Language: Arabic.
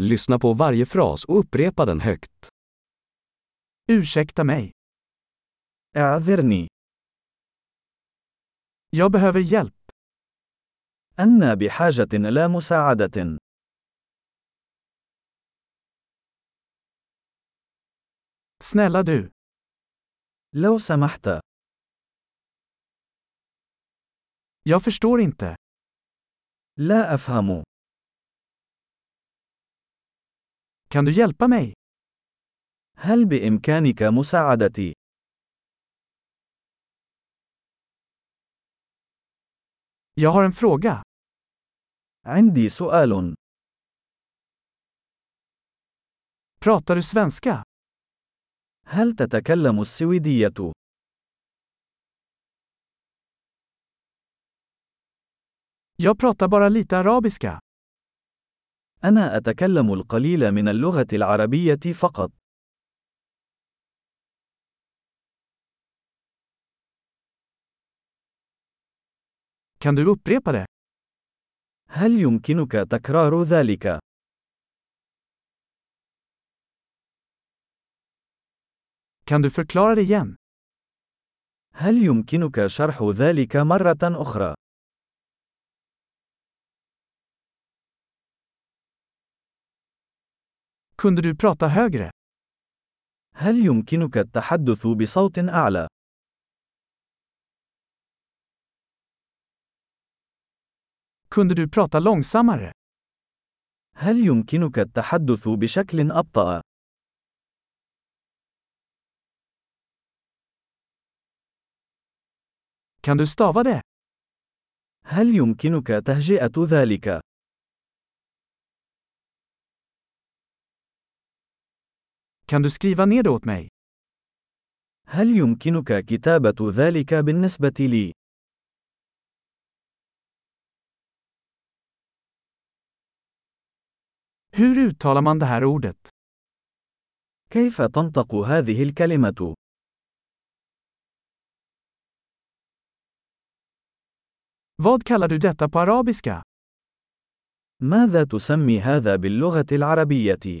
Lyssna på varje fras och upprepa den högt. Ursäkta mig. اعذرني Jag behöver hjälp. أنا بحاجة إلى مساعدة. Snälla du. لو سمحت. Jag förstår inte. لا أفهم. Kan du hjälpa mig? هل بإمكانك مساعدتي؟ Jag har en fråga. عندي سؤال. Pratar du svenska? هل تتكلم السويدية؟ Jag pratar bara lite arabiska. أنا أتكلم القليل من اللغة العربية فقط. Kan du upprepa det? هل يمكنك تكرار ذلك؟ Kan du förklara det igen? هل يمكنك شرح ذلك مرة أخرى؟ Kunde du prata högre? هل يمكنك التحدث بصوت أعلى؟ Kunde du prata långsammare? هل يمكنك التحدث بشكل أبطأ؟ Kan du stava det? هل يمكنك تهجئة ذلك؟ Kan du skriva ner det åt mig? هل يمكنك كتابة ذلك بالنسبة لي؟ Hur uttalar man det här ordet? كيف تنطق هذه الكلمة؟ Vad kallar du detta på arabiska? ماذا تسمي هذا باللغة العربية؟